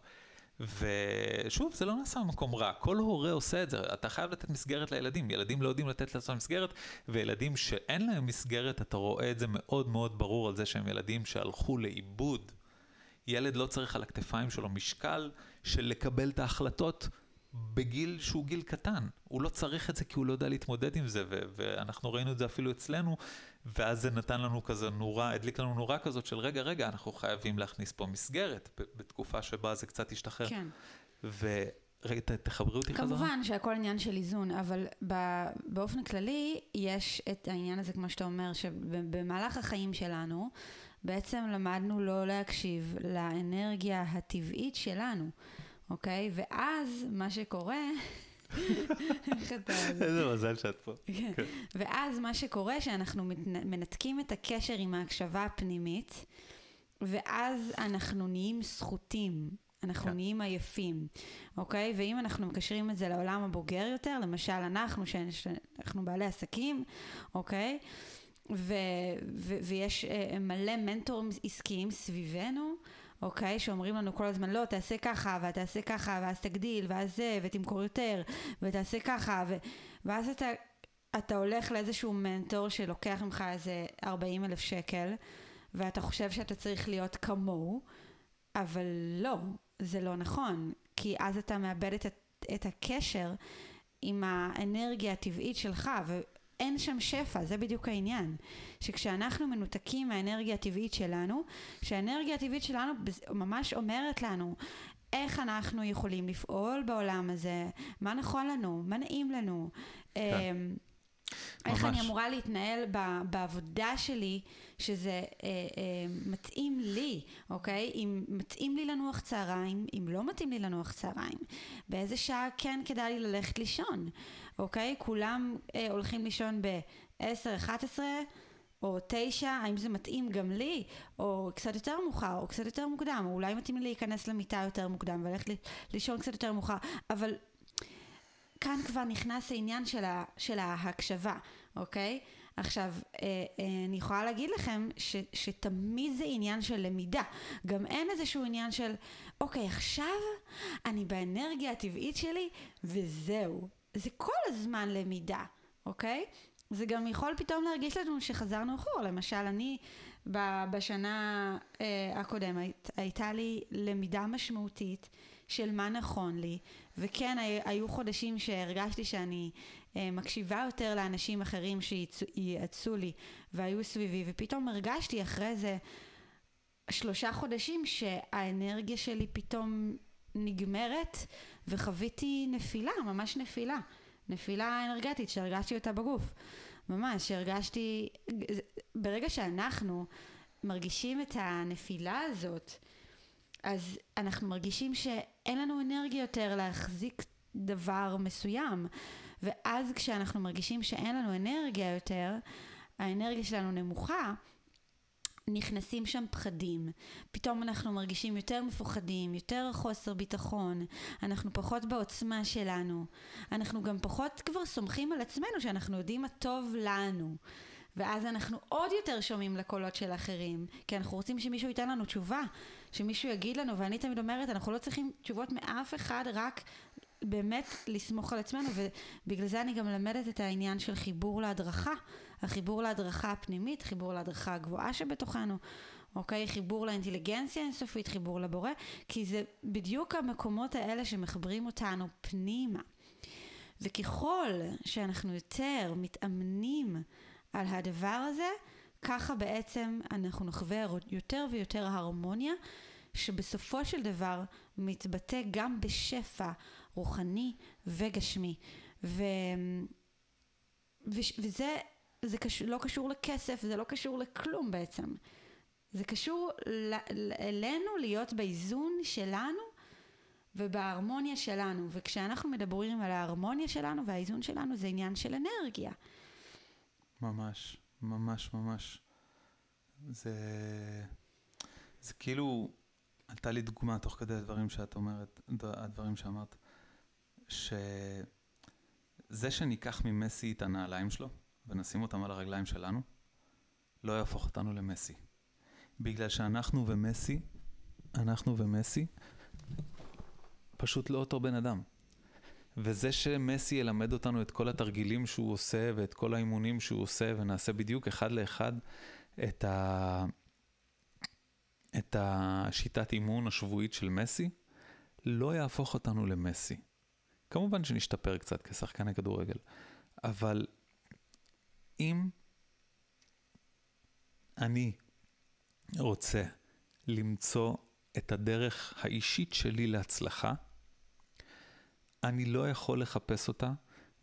ושוב, זה לא נעשה במקום רע, כל הורה עושה את זה, אתה חייב לתת מסגרת לילדים, ילדים לא יודעים לתת לעצמם מסגרת, וילדים שאין להם מסגרת, אתה רואה את זה מאוד מאוד ברור על זה שהם ילדים שהלכו לאיבוד. ילד לא צריך על הכתפיים שלו משקל של לקבל את ההחלטות בגיל שהוא גיל קטן. הוא לא צריך את זה כי הוא לא יודע להתמודד עם זה, ואנחנו ראינו את זה אפילו אצלנו, ואז זה נתן לנו כזה נורה, הדליק לנו נורה כזאת של רגע, רגע, אנחנו חייבים להכניס פה מסגרת, בתקופה שבה זה קצת השתחרר. כן. ורגע, תחברי אותי חזרה. כמובן שהכל עניין של איזון, אבל באופן כללי יש את העניין הזה, כמו שאתה אומר, שבמהלך החיים שלנו, בעצם למדנו לא להקשיב לאנרגיה הטבעית שלנו, אוקיי? ואז מה שקורה... איזה מזל שאת פה. כן. כן. ואז מה שקורה, שאנחנו מנתקים את הקשר עם ההקשבה הפנימית, ואז אנחנו נהיים סחוטים. אנחנו כן. נהיים עייפים, אוקיי? ואם אנחנו מקשרים את זה לעולם הבוגר יותר, למשל אנחנו, שאנחנו בעלי עסקים, אוקיי? ו, ו, ויש uh, מלא מנטורים עסקיים סביבנו, אוקיי? שאומרים לנו כל הזמן, לא, תעשה ככה, ותעשה ככה, ואז תגדיל, ואז זה, ותמכור יותר, ותעשה ככה, ו... ואז אתה, אתה הולך לאיזשהו מנטור שלוקח ממך איזה 40 אלף שקל, ואתה חושב שאתה צריך להיות כמוהו, אבל לא, זה לא נכון, כי אז אתה מאבד את, את הקשר עם האנרגיה הטבעית שלך. אין שם שפע, זה בדיוק העניין. שכשאנחנו מנותקים מהאנרגיה הטבעית שלנו, שהאנרגיה הטבעית שלנו ממש אומרת לנו איך אנחנו יכולים לפעול בעולם הזה, מה נכון לנו, מה נעים לנו. כן. אמ, איך אני אמורה להתנהל בעבודה שלי, שזה אה, אה, מתאים לי, אוקיי? אם מתאים לי לנוח צהריים, אם לא מתאים לי לנוח צהריים, באיזה שעה כן כדאי לי ללכת לישון, אוקיי? כולם אה, הולכים לישון ב-10, 11, או 9, האם זה מתאים גם לי, או קצת יותר מאוחר, או קצת יותר מוקדם, או אולי מתאים לי להיכנס למיטה יותר מוקדם וללכת לישון קצת יותר מאוחר, אבל כאן כבר נכנס העניין של, ה, של ההקשבה, אוקיי? עכשיו, אה, אה, אני יכולה להגיד לכם ש, שתמיד זה עניין של למידה. גם אין איזשהו עניין של, אוקיי, עכשיו אני באנרגיה הטבעית שלי, וזהו. זה כל הזמן למידה, אוקיי? זה גם יכול פתאום להרגיש לנו שחזרנו אחורה. למשל, אני בשנה אה, הקודמת, הייתה לי למידה משמעותית של מה נכון לי, וכן, היו חודשים שהרגשתי שאני אה, מקשיבה יותר לאנשים אחרים שייעצו לי והיו סביבי, ופתאום הרגשתי אחרי זה שלושה חודשים שהאנרגיה שלי פתאום נגמרת, וחוויתי נפילה, ממש נפילה. נפילה אנרגטית שהרגשתי אותה בגוף. ממש, הרגשתי, ברגע שאנחנו מרגישים את הנפילה הזאת, אז אנחנו מרגישים שאין לנו אנרגיה יותר להחזיק דבר מסוים. ואז כשאנחנו מרגישים שאין לנו אנרגיה יותר, האנרגיה שלנו נמוכה, נכנסים שם פחדים. פתאום אנחנו מרגישים יותר מפוחדים, יותר חוסר ביטחון, אנחנו פחות בעוצמה שלנו. אנחנו גם פחות כבר סומכים על עצמנו שאנחנו יודעים מה טוב לנו. ואז אנחנו עוד יותר שומעים לקולות של אחרים, כי אנחנו רוצים שמישהו ייתן לנו תשובה, שמישהו יגיד לנו, ואני תמיד אומרת, אנחנו לא צריכים תשובות מאף אחד, רק באמת לסמוך על עצמנו, ובגלל זה אני גם מלמדת את העניין של חיבור להדרכה, החיבור להדרכה הפנימית, חיבור להדרכה הגבוהה שבתוכנו, אוקיי? חיבור לאינטליגנציה אינסופית, חיבור לבורא, כי זה בדיוק המקומות האלה שמחברים אותנו פנימה. וככל שאנחנו יותר מתאמנים על הדבר הזה, ככה בעצם אנחנו נחווה יותר ויותר הרמוניה, שבסופו של דבר מתבטא גם בשפע רוחני וגשמי. ו... ו... וזה זה קש... לא קשור לכסף, זה לא קשור לכלום בעצם. זה קשור ל... אלינו להיות באיזון שלנו ובהרמוניה שלנו. וכשאנחנו מדברים על ההרמוניה שלנו והאיזון שלנו, זה עניין של אנרגיה. ממש, ממש, ממש. זה, זה כאילו, עלתה לי דוגמה תוך כדי הדברים שאת אומרת, הדברים שאמרת, שזה שניקח ממסי את הנעליים שלו ונשים אותם על הרגליים שלנו, לא יהפוך אותנו למסי. בגלל שאנחנו ומסי, אנחנו ומסי, פשוט לא אותו בן אדם. וזה שמסי ילמד אותנו את כל התרגילים שהוא עושה ואת כל האימונים שהוא עושה ונעשה בדיוק אחד לאחד את, ה... את השיטת אימון השבועית של מסי, לא יהפוך אותנו למסי. כמובן שנשתפר קצת כשחקני כדורגל, אבל אם אני רוצה למצוא את הדרך האישית שלי להצלחה, אני לא יכול לחפש אותה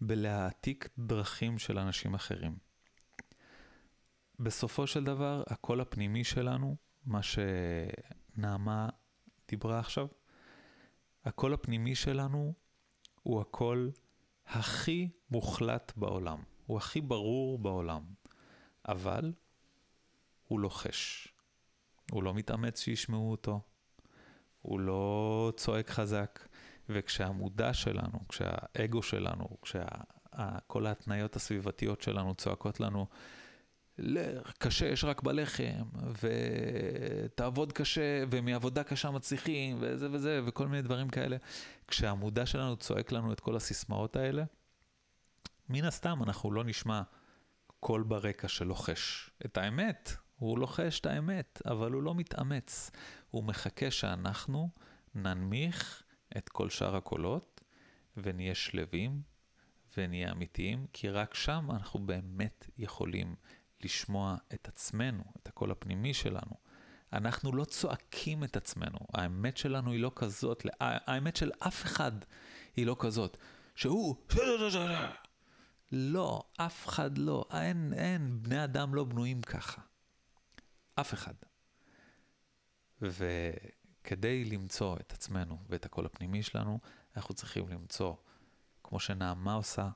בלהעתיק דרכים של אנשים אחרים. בסופו של דבר, הקול הפנימי שלנו, מה שנעמה דיברה עכשיו, הקול הפנימי שלנו הוא הקול הכי מוחלט בעולם, הוא הכי ברור בעולם, אבל הוא לוחש. הוא לא מתאמץ שישמעו אותו, הוא לא צועק חזק, וכשהמודע שלנו, כשהאגו שלנו, כשכל ההתניות הסביבתיות שלנו צועקות לנו, קשה יש רק בלחם, ותעבוד קשה, ומעבודה קשה מצליחים, וזה וזה, וכל מיני דברים כאלה. כשהמודע שלנו צועק לנו את כל הסיסמאות האלה, מן הסתם אנחנו לא נשמע קול ברקע שלוחש את האמת. הוא לוחש את האמת, אבל הוא לא מתאמץ. הוא מחכה שאנחנו ננמיך את כל שאר הקולות, ונהיה שלווים, ונהיה אמיתיים, כי רק שם אנחנו באמת יכולים לשמוע את עצמנו, את הקול הפנימי שלנו. אנחנו לא צועקים את עצמנו, האמת שלנו היא לא כזאת, האמת של אף אחד היא לא כזאת, שהוא... לא, אף אחד לא, אין, אין, בני אדם לא בנויים ככה. אף אחד. וכדי למצוא את עצמנו ואת הקול הפנימי שלנו, אנחנו צריכים למצוא, כמו שנעמה עושה,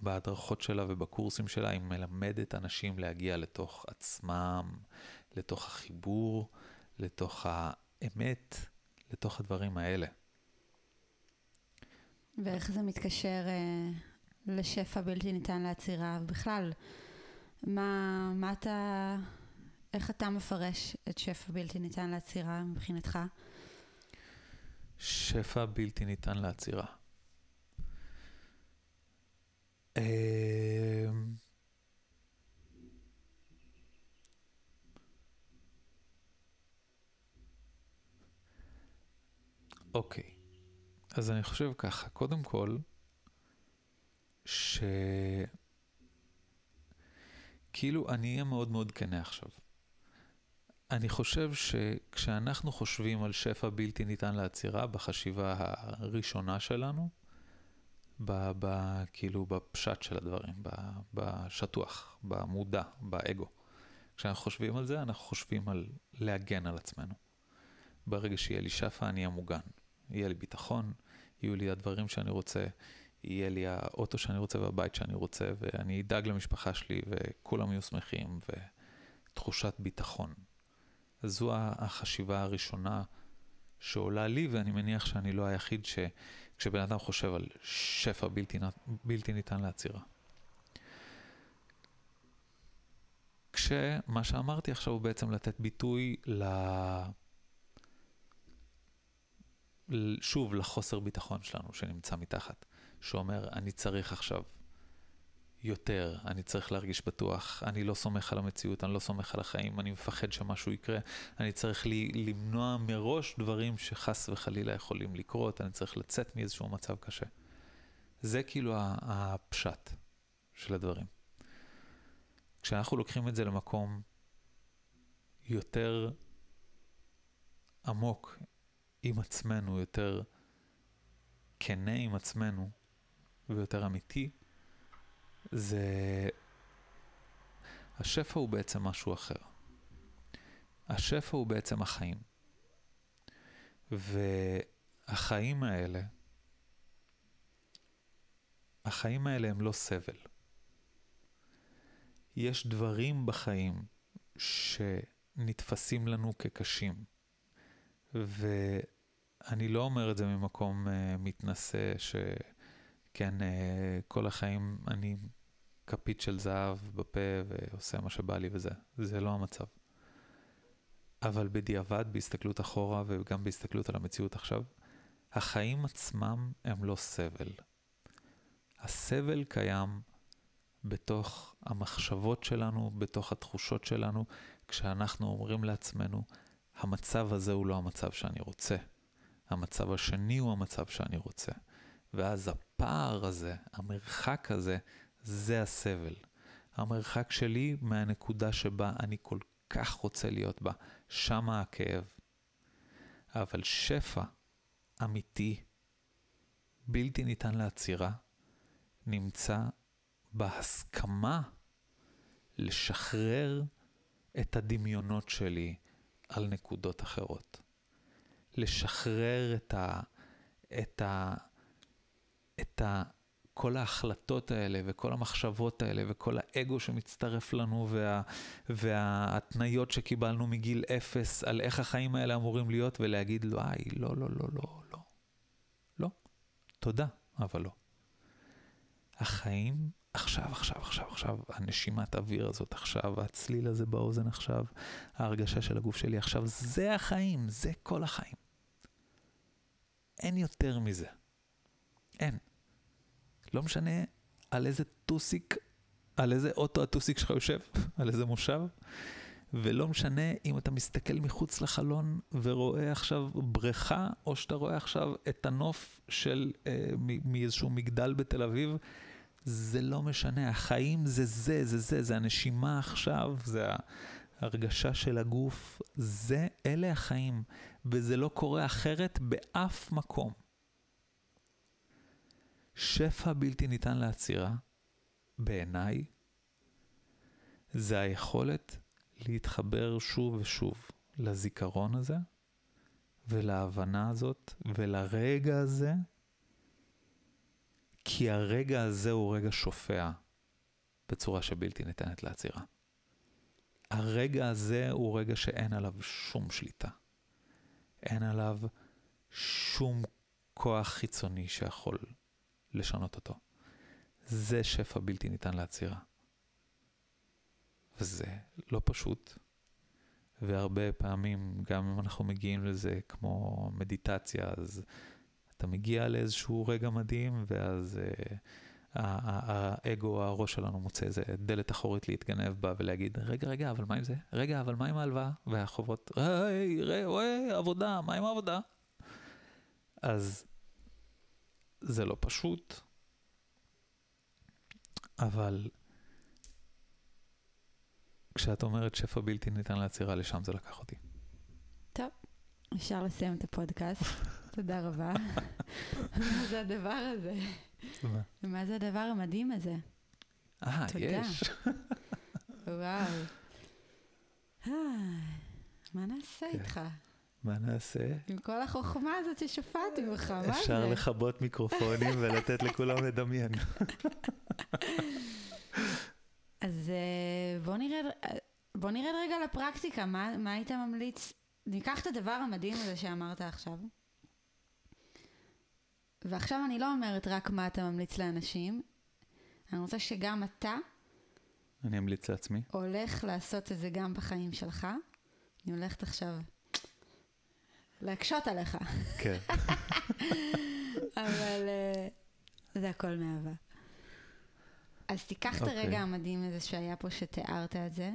בהדרכות שלה ובקורסים שלה, היא מלמדת אנשים להגיע לתוך עצמם, לתוך החיבור, לתוך האמת, לתוך הדברים האלה. ואיך זה מתקשר אה, לשפע בלתי ניתן לעצירה? ובכלל, מה, מה אתה, איך אתה מפרש את שפע בלתי ניתן לעצירה מבחינתך? שפע בלתי ניתן לעצירה. אמ, אוקיי, אז אני חושב ככה, קודם כל, ש... כאילו, אני אהיה מאוד מאוד כנה עכשיו. אני חושב שכשאנחנו חושבים על שפע בלתי ניתן לעצירה בחשיבה הראשונה שלנו, ב, ב, כאילו בפשט של הדברים, ב, בשטוח, במודע, באגו. כשאנחנו חושבים על זה, אנחנו חושבים על להגן על עצמנו. ברגע שיהיה לי שפע, אני אהיה מוגן. יהיה לי ביטחון, יהיו לי הדברים שאני רוצה, יהיה לי האוטו שאני רוצה והבית שאני רוצה, ואני אדאג למשפחה שלי, וכולם יהיו שמחים, ותחושת ביטחון. זו החשיבה הראשונה שעולה לי, ואני מניח שאני לא היחיד ש... כשבן אדם חושב על שפע בלתי, בלתי ניתן לעצירה. כשמה שאמרתי עכשיו הוא בעצם לתת ביטוי ל... שוב, לחוסר ביטחון שלנו שנמצא מתחת, שאומר, אני צריך עכשיו יותר, אני צריך להרגיש בטוח, אני לא סומך על המציאות, אני לא סומך על החיים, אני מפחד שמשהו יקרה, אני צריך לי, למנוע מראש דברים שחס וחלילה יכולים לקרות, אני צריך לצאת מאיזשהו מצב קשה. זה כאילו הפשט של הדברים. כשאנחנו לוקחים את זה למקום יותר עמוק עם עצמנו, יותר כנה עם עצמנו ויותר אמיתי, זה... השפע הוא בעצם משהו אחר. השפע הוא בעצם החיים. והחיים האלה, החיים האלה הם לא סבל. יש דברים בחיים שנתפסים לנו כקשים. ואני לא אומר את זה ממקום uh, מתנשא, שכן, uh, כל החיים אני כפית של זהב בפה ועושה מה שבא לי וזה. זה לא המצב. אבל בדיעבד, בהסתכלות אחורה וגם בהסתכלות על המציאות עכשיו, החיים עצמם הם לא סבל. הסבל קיים בתוך המחשבות שלנו, בתוך התחושות שלנו, כשאנחנו אומרים לעצמנו, המצב הזה הוא לא המצב שאני רוצה. המצב השני הוא המצב שאני רוצה. ואז הפער הזה, המרחק הזה, זה הסבל. המרחק שלי מהנקודה שבה אני כל כך רוצה להיות בה, שמה הכאב. אבל שפע אמיתי, בלתי ניתן לעצירה, נמצא בהסכמה לשחרר את הדמיונות שלי על נקודות אחרות. לשחרר את ה... את ה... את ה... כל ההחלטות האלה וכל המחשבות האלה וכל האגו שמצטרף לנו וה, וההתניות שקיבלנו מגיל אפס על איך החיים האלה אמורים להיות ולהגיד לו, איי, לא, לא, לא, לא, לא. לא. תודה, אבל לא. החיים עכשיו, עכשיו, עכשיו, עכשיו, הנשימת אוויר הזאת עכשיו, הצליל הזה באוזן עכשיו, ההרגשה של הגוף שלי עכשיו, זה החיים, זה כל החיים. אין יותר מזה. אין. לא משנה על איזה טוסיק, על איזה אוטו הטוסיק שלך יושב, על איזה מושב, ולא משנה אם אתה מסתכל מחוץ לחלון ורואה עכשיו בריכה, או שאתה רואה עכשיו את הנוף של אה, מאיזשהו מגדל בתל אביב, זה לא משנה, החיים זה זה, זה זה, זה הנשימה עכשיו, זה ההרגשה של הגוף, זה, אלה החיים, וזה לא קורה אחרת באף מקום. שפע בלתי ניתן לעצירה, בעיניי, זה היכולת להתחבר שוב ושוב לזיכרון הזה, ולהבנה הזאת, ולרגע הזה, כי הרגע הזה הוא רגע שופע בצורה שבלתי ניתנת לעצירה. הרגע הזה הוא רגע שאין עליו שום שליטה. אין עליו שום כוח חיצוני שיכול לשנות אותו. זה שפע בלתי ניתן לעצירה. וזה לא פשוט. והרבה פעמים, גם אם אנחנו מגיעים לזה כמו מדיטציה, אז אתה מגיע לאיזשהו רגע מדהים, ואז uh, האגו, הראש שלנו מוצא איזה דלת אחורית להתגנב בה ולהגיד, רגע, רגע, אבל מה עם זה? רגע, אבל מה עם ההלוואה? והחובות, היי, וואי, עבודה, מה עם העבודה? אז זה לא פשוט, אבל כשאת אומרת שפע בלתי ניתן לעצירה, לשם זה לקח אותי. טוב, אפשר לסיים את הפודקאסט. תודה רבה. מה זה הדבר הזה? מה זה הדבר המדהים הזה? אה, יש. וואו. אה, מה נעשה כן. איתך? מה נעשה? עם כל החוכמה הזאת ששפעתי ממך, מה זה? אפשר לכבות מיקרופונים ולתת לכולם לדמיין. אז אה, בוא נרד, בוא נרד רגע לפרקטיקה, מה, מה היית ממליץ? ניקח את הדבר המדהים הזה שאמרת עכשיו, ועכשיו אני לא אומרת רק מה אתה ממליץ לאנשים, אני רוצה שגם אתה... אני אמליץ לעצמי. הולך לעשות את זה גם בחיים שלך. אני הולכת עכשיו להקשות עליך. כן. אבל uh, זה הכל מאהבה. אז תיקח okay. את אוקיי. הרגע המדהים הזה שהיה פה, שתיארת את זה,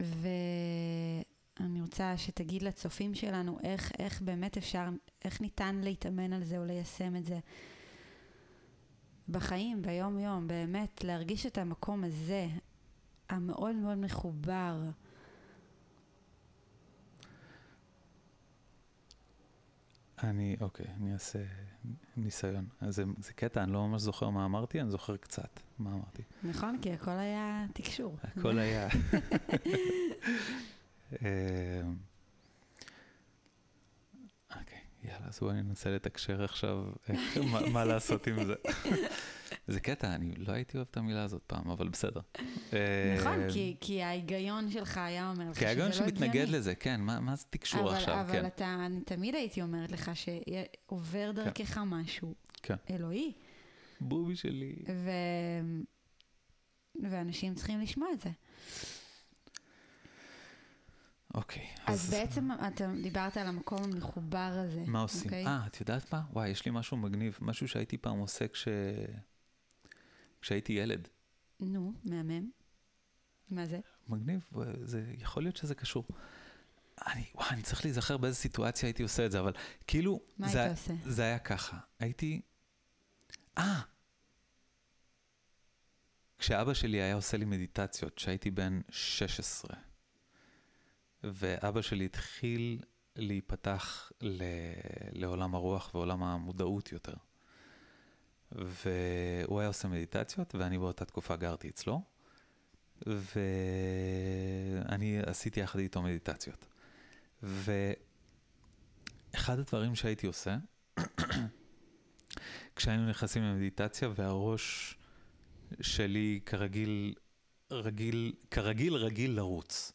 ואני רוצה שתגיד לצופים שלנו איך, איך באמת אפשר, איך ניתן להתאמן על זה או ליישם את זה בחיים, ביום-יום, באמת, להרגיש את המקום הזה, המאוד מאוד מחובר. אני, אוקיי, אני אעשה ניסיון. אז זה, זה קטע, אני לא ממש זוכר מה אמרתי, אני זוכר קצת מה אמרתי. נכון, כי הכל היה תקשור. הכל היה... אמ, אוקיי, יאללה, אז בואי ננסה לתקשר עכשיו מה, מה לעשות עם זה. זה קטע, אני לא הייתי אוהב את המילה הזאת פעם, אבל בסדר. נכון, אמ, כי, כי ההיגיון שלך היה אומר לך כי שזה ההיגיון לא שמתנגד הגיוני. לזה, כן, מה, מה זה תקשור אבל, עכשיו, אבל כן. אתה, אני תמיד הייתי אומרת לך שעובר דרכך משהו כן. אלוהי, בובי שלי. ו... ואנשים צריכים לשמוע את זה. אוקיי, אז בעצם אתה דיברת על המקום המחובר הזה. מה עושים? אוקיי? אה, את יודעת מה? וואי, יש לי משהו מגניב, משהו שהייתי פעם עושה כש... כשהייתי ילד. נו, מהמם. מה זה? מגניב, זה, יכול להיות שזה קשור. אני, וואי, אני צריך להיזכר באיזה סיטואציה הייתי עושה את זה, אבל כאילו, מה זה, היית עושה? זה היה ככה. הייתי... אה! כשאבא שלי היה עושה לי מדיטציות, כשהייתי בן 16, ואבא שלי התחיל להיפתח ל... לעולם הרוח ועולם המודעות יותר. והוא היה עושה מדיטציות, ואני באותה תקופה גרתי אצלו, ואני עשיתי יחד איתו מדיטציות. ואחד הדברים שהייתי עושה, כשהיינו נכנסים למדיטציה והראש שלי כרגיל, רגיל, כרגיל רגיל לרוץ.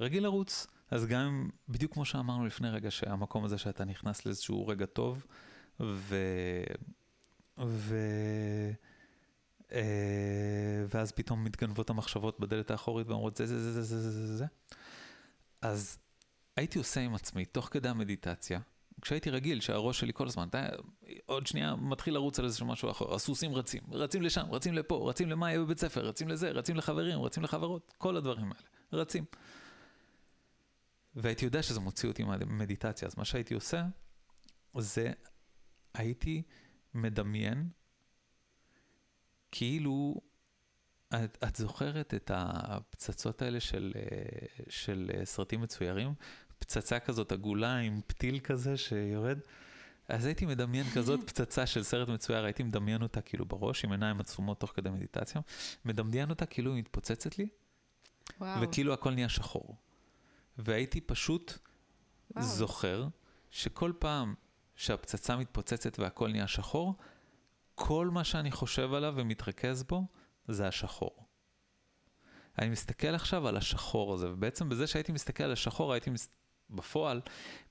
רגיל לרוץ, אז גם בדיוק כמו שאמרנו לפני רגע, שהמקום הזה שאתה נכנס לאיזשהו רגע טוב, ו... ו... אה, ואז פתאום מתגנבות המחשבות בדלת האחורית ואומרות זה, זה, זה, זה, זה, זה, זה. אז הייתי עושה עם עצמי, תוך כדי המדיטציה, כשהייתי רגיל, שהראש שלי כל הזמן, עוד שנייה מתחיל לרוץ על איזשהו משהו אחר, הסוסים רצים, רצים לשם, רצים לפה, רצים למה יהיה בבית ספר, רצים לזה, רצים לחברים, רצים לחברות, כל הדברים האלה, רצים. והייתי יודע שזה מוציא אותי מהמדיטציה, אז מה שהייתי עושה, זה הייתי מדמיין, כאילו, את, את זוכרת את הפצצות האלה של, של סרטים מצוירים? פצצה כזאת עגולה עם פתיל כזה שיורד? אז הייתי מדמיין כזאת פצצה של סרט מצויר, הייתי מדמיין אותה כאילו בראש, עם עיניים עצומות תוך כדי מדיטציה, מדמיין אותה כאילו היא מתפוצצת לי, וואו. וכאילו הכל נהיה שחור. והייתי פשוט וואו. זוכר שכל פעם שהפצצה מתפוצצת והכל נהיה שחור, כל מה שאני חושב עליו ומתרכז בו זה השחור. אני מסתכל עכשיו על השחור הזה, ובעצם בזה שהייתי מסתכל על השחור, הייתי מס... בפועל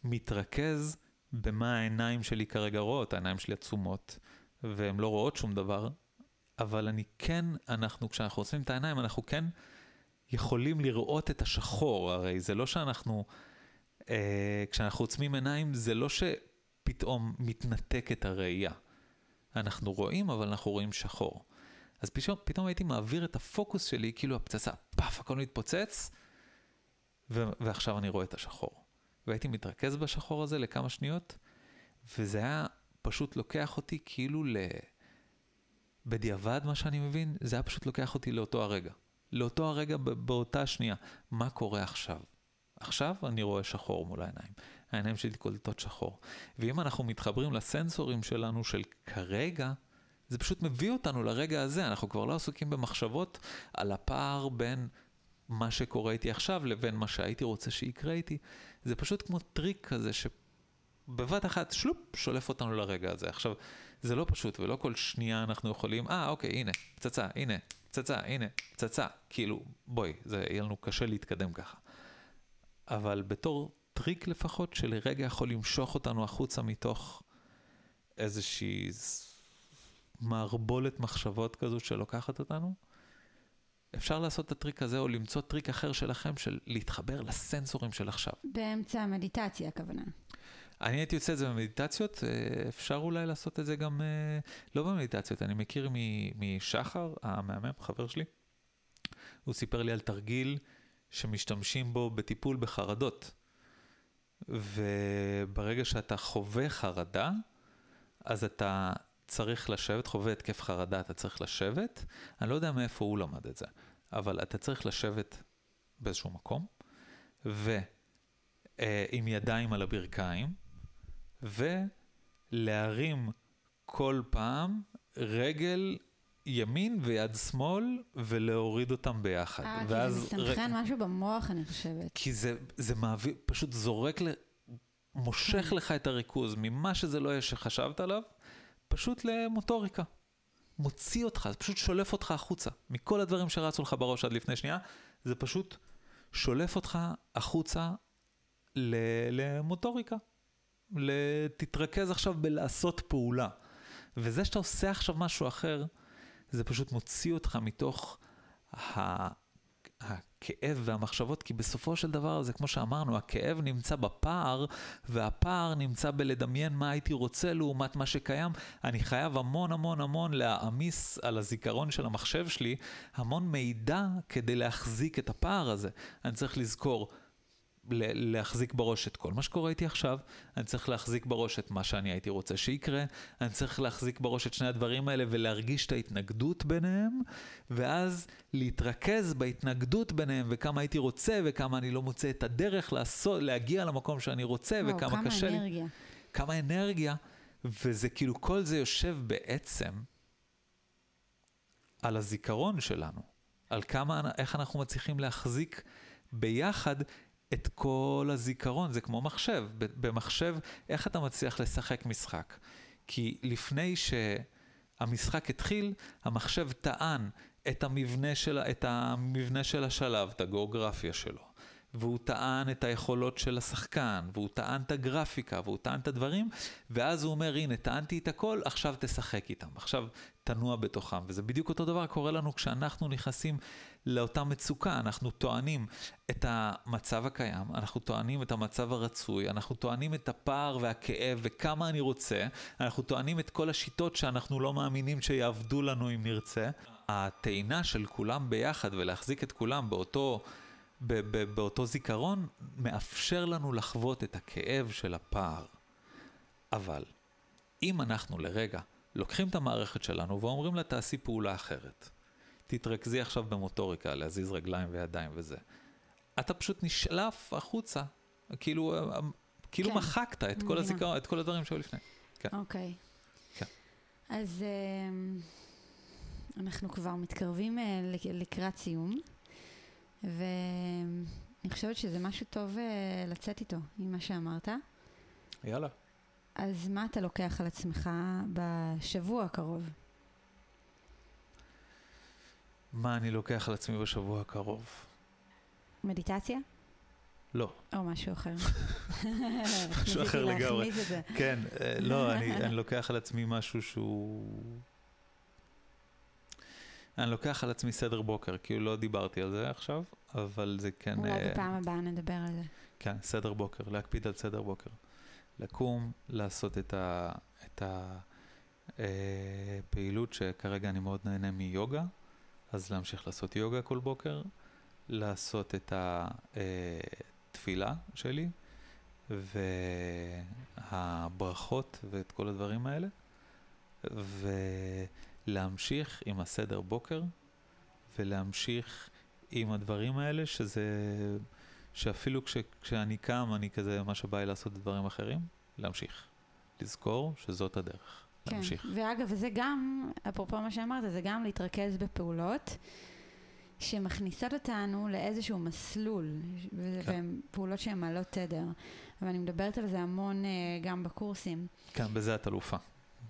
מתרכז במה העיניים שלי כרגע רואות. העיניים שלי עצומות, והן לא רואות שום דבר, אבל אני כן, אנחנו, כשאנחנו עושים את העיניים, אנחנו כן יכולים לראות את השחור. הרי זה לא שאנחנו, אה, כשאנחנו עוצמים עיניים, זה לא שפתאום מתנתקת הראייה. אנחנו רואים, אבל אנחנו רואים שחור. אז פתאום, פתאום הייתי מעביר את הפוקוס שלי, כאילו הפצצה, פאף, הכל מתפוצץ, ו- ועכשיו אני רואה את השחור. והייתי מתרכז בשחור הזה לכמה שניות, וזה היה פשוט לוקח אותי כאילו ל... בדיעבד, מה שאני מבין, זה היה פשוט לוקח אותי לאותו הרגע. לאותו הרגע באותה שנייה. מה קורה עכשיו? עכשיו אני רואה שחור מול העיניים. העיניים שלי קולטות שחור. ואם אנחנו מתחברים לסנסורים שלנו של כרגע, זה פשוט מביא אותנו לרגע הזה, אנחנו כבר לא עסוקים במחשבות על הפער בין מה שקורה איתי עכשיו לבין מה שהייתי רוצה שיקרה איתי. זה פשוט כמו טריק כזה שבבת אחת, שלופ, שולף אותנו לרגע הזה. עכשיו, זה לא פשוט ולא כל שנייה אנחנו יכולים, אה, אוקיי, הנה, פצצה, הנה, פצצה, הנה, פצצה. כאילו, בואי, זה יהיה לנו קשה להתקדם ככה. אבל בתור טריק לפחות, שלרגע יכול למשוך אותנו החוצה מתוך איזושהי מערבולת מחשבות כזו שלוקחת אותנו, אפשר לעשות את הטריק הזה או למצוא טריק אחר שלכם של להתחבר לסנסורים של עכשיו. באמצע המדיטציה, הכוונה. אני הייתי עושה את זה במדיטציות, אה, אפשר אולי לעשות את זה גם אה, לא במדיטציות, אני מכיר משחר, המהמם, חבר שלי, הוא סיפר לי על תרגיל שמשתמשים בו בטיפול בחרדות. וברגע שאתה חווה חרדה, אז אתה צריך לשבת, חווה התקף חרדה, אתה צריך לשבת, אני לא יודע מאיפה הוא למד את זה, אבל אתה צריך לשבת באיזשהו מקום, ועם ידיים על הברכיים, ולהרים כל פעם רגל ימין ויד שמאל, ולהוריד אותם ביחד. אה, כי זה מסנכרן ר... משהו במוח, אני חושבת. כי זה, זה מעביר, פשוט זורק, ל... מושך כן. לך את הריכוז ממה שזה לא יהיה שחשבת עליו, פשוט למוטוריקה. מוציא אותך, זה פשוט שולף אותך החוצה. מכל הדברים שרצו לך בראש עד לפני שנייה, זה פשוט שולף אותך החוצה למוטוריקה. תתרכז עכשיו בלעשות פעולה. וזה שאתה עושה עכשיו משהו אחר, זה פשוט מוציא אותך מתוך ה... הכאב והמחשבות, כי בסופו של דבר זה כמו שאמרנו, הכאב נמצא בפער, והפער נמצא בלדמיין מה הייתי רוצה לעומת מה שקיים. אני חייב המון המון המון להעמיס על הזיכרון של המחשב שלי המון מידע כדי להחזיק את הפער הזה. אני צריך לזכור להחזיק בראש את כל מה שקורה איתי עכשיו, אני צריך להחזיק בראש את מה שאני הייתי רוצה שיקרה, אני צריך להחזיק בראש את שני הדברים האלה ולהרגיש את ההתנגדות ביניהם, ואז להתרכז בהתנגדות ביניהם וכמה הייתי רוצה וכמה אני לא מוצא את הדרך לעשות, להגיע למקום שאני רוצה או, וכמה קשה לי. כמה אנרגיה. כמה אנרגיה, וזה כאילו כל זה יושב בעצם על הזיכרון שלנו, על כמה, איך אנחנו מצליחים להחזיק ביחד את כל הזיכרון, זה כמו מחשב. במחשב, איך אתה מצליח לשחק משחק? כי לפני שהמשחק התחיל, המחשב טען את המבנה של, את המבנה של השלב, את הגיאוגרפיה שלו. והוא טען את היכולות של השחקן, והוא טען את הגרפיקה, והוא טען את הדברים, ואז הוא אומר, הנה, טענתי את הכל, עכשיו תשחק איתם, עכשיו תנוע בתוכם. וזה בדיוק אותו דבר קורה לנו כשאנחנו נכנסים לאותה מצוקה, אנחנו טוענים את המצב הקיים, אנחנו טוענים את המצב הרצוי, אנחנו טוענים את הפער והכאב וכמה אני רוצה, אנחנו טוענים את כל השיטות שאנחנו לא מאמינים שיעבדו לנו אם נרצה. הטעינה של כולם ביחד ולהחזיק את כולם באותו... באותו זיכרון, מאפשר לנו לחוות את הכאב של הפער. אבל, אם אנחנו לרגע לוקחים את המערכת שלנו ואומרים לה תעשי פעולה אחרת, תתרכזי עכשיו במוטוריקה, להזיז רגליים וידיים וזה, אתה פשוט נשלף החוצה, כאילו, כאילו כן. מחקת את כל הזיכרון, את כל הדברים שהיו לפני. כן. אוקיי. כן. אז אמ, אנחנו כבר מתקרבים אה, לקראת סיום. ואני חושבת שזה משהו טוב uh, לצאת איתו, עם מה שאמרת. יאללה. אז מה אתה לוקח על עצמך בשבוע הקרוב? מה אני לוקח על עצמי בשבוע הקרוב? מדיטציה? לא. או משהו אחר. משהו אחר לגמרי. כן, אה, לא, אני, אני לוקח על עצמי משהו שהוא... אני לוקח על עצמי סדר בוקר, כאילו לא דיברתי על זה עכשיו, אבל זה כן... אולי uh, בפעם הבאה נדבר על זה. כן, סדר בוקר, להקפיד על סדר בוקר. לקום, לעשות את ה... את ה פעילות שכרגע אני מאוד נהנה מיוגה, אז להמשיך לעשות יוגה כל בוקר, לעשות את התפילה שלי, והברכות ואת כל הדברים האלה, ו... להמשיך עם הסדר בוקר ולהמשיך עם הדברים האלה, שזה, שאפילו כש, כשאני קם, אני כזה, מה שבא לי לעשות דברים אחרים, להמשיך. לזכור שזאת הדרך. כן, להמשיך. ואגב, וזה גם, אפרופו מה שאמרת, זה גם להתרכז בפעולות שמכניסות אותנו לאיזשהו מסלול, כן. והן פעולות שהן מעלות תדר. ואני מדברת על זה המון uh, גם בקורסים. כן, בזה את אלופה.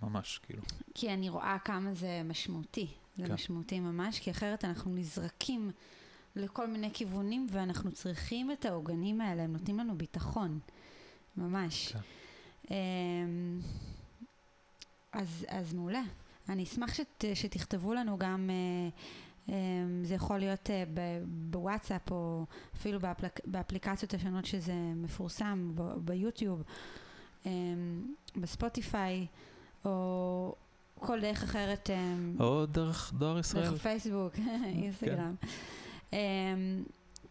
ממש, כאילו. כי אני רואה כמה זה משמעותי. זה כן. משמעותי ממש, כי אחרת אנחנו נזרקים לכל מיני כיוונים, ואנחנו צריכים את העוגנים האלה, הם נותנים לנו ביטחון, ממש. כן. אז, אז מעולה. אני אשמח שת, שתכתבו לנו גם, אה, אמ, זה יכול להיות אה, בוואטסאפ או אפילו באפליק, באפליקציות השונות שזה מפורסם, ביוטיוב, אמ, בספוטיפיי. או כל דרך אחרת. אמ, או דרך דואר ישראל. דרך פייסבוק, אינסטגרם. כן.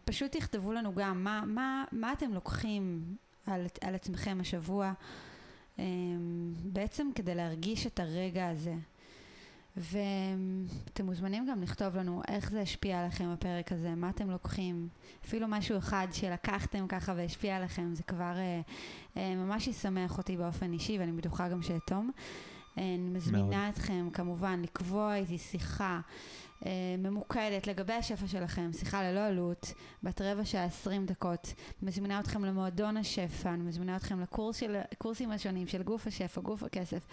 פשוט תכתבו לנו גם מה, מה, מה אתם לוקחים על, על עצמכם השבוע, בעצם כדי להרגיש את הרגע הזה. ואתם מוזמנים גם לכתוב לנו איך זה השפיע עליכם הפרק הזה, מה אתם לוקחים, אפילו משהו אחד שלקחתם ככה והשפיע עליכם, זה כבר אה, אה, ממש ישמח אותי באופן אישי ואני בטוחה גם שאתום. אה, אני מזמינה מאוד. אתכם כמובן לקבוע איתי שיחה ממוקדת לגבי השפע שלכם, שיחה ללא עלות, בת רבע שעה עשרים דקות. אני מזמינה אתכם למועדון השפע, אני מזמינה אתכם לקורסים השונים של גוף השפע, גוף הכסף.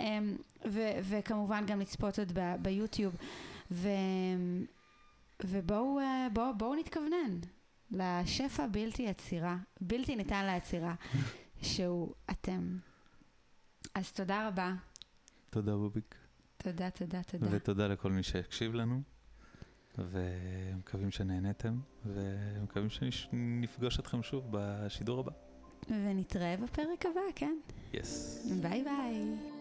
אמ, ו- וכמובן גם לצפות עוד ביוטיוב. ו- ובואו אה, בוא, בוא נתכוונן לשפע בלתי עצירה, בלתי ניתן לעצירה, שהוא אתם. אז תודה רבה. תודה בוביק. תודה, תודה, תודה. ותודה לכל מי שהקשיב לנו, ומקווים שנהנתם, ומקווים שנפגוש אתכם שוב בשידור הבא. ונתראה בפרק הבא, כן? יס. ביי ביי.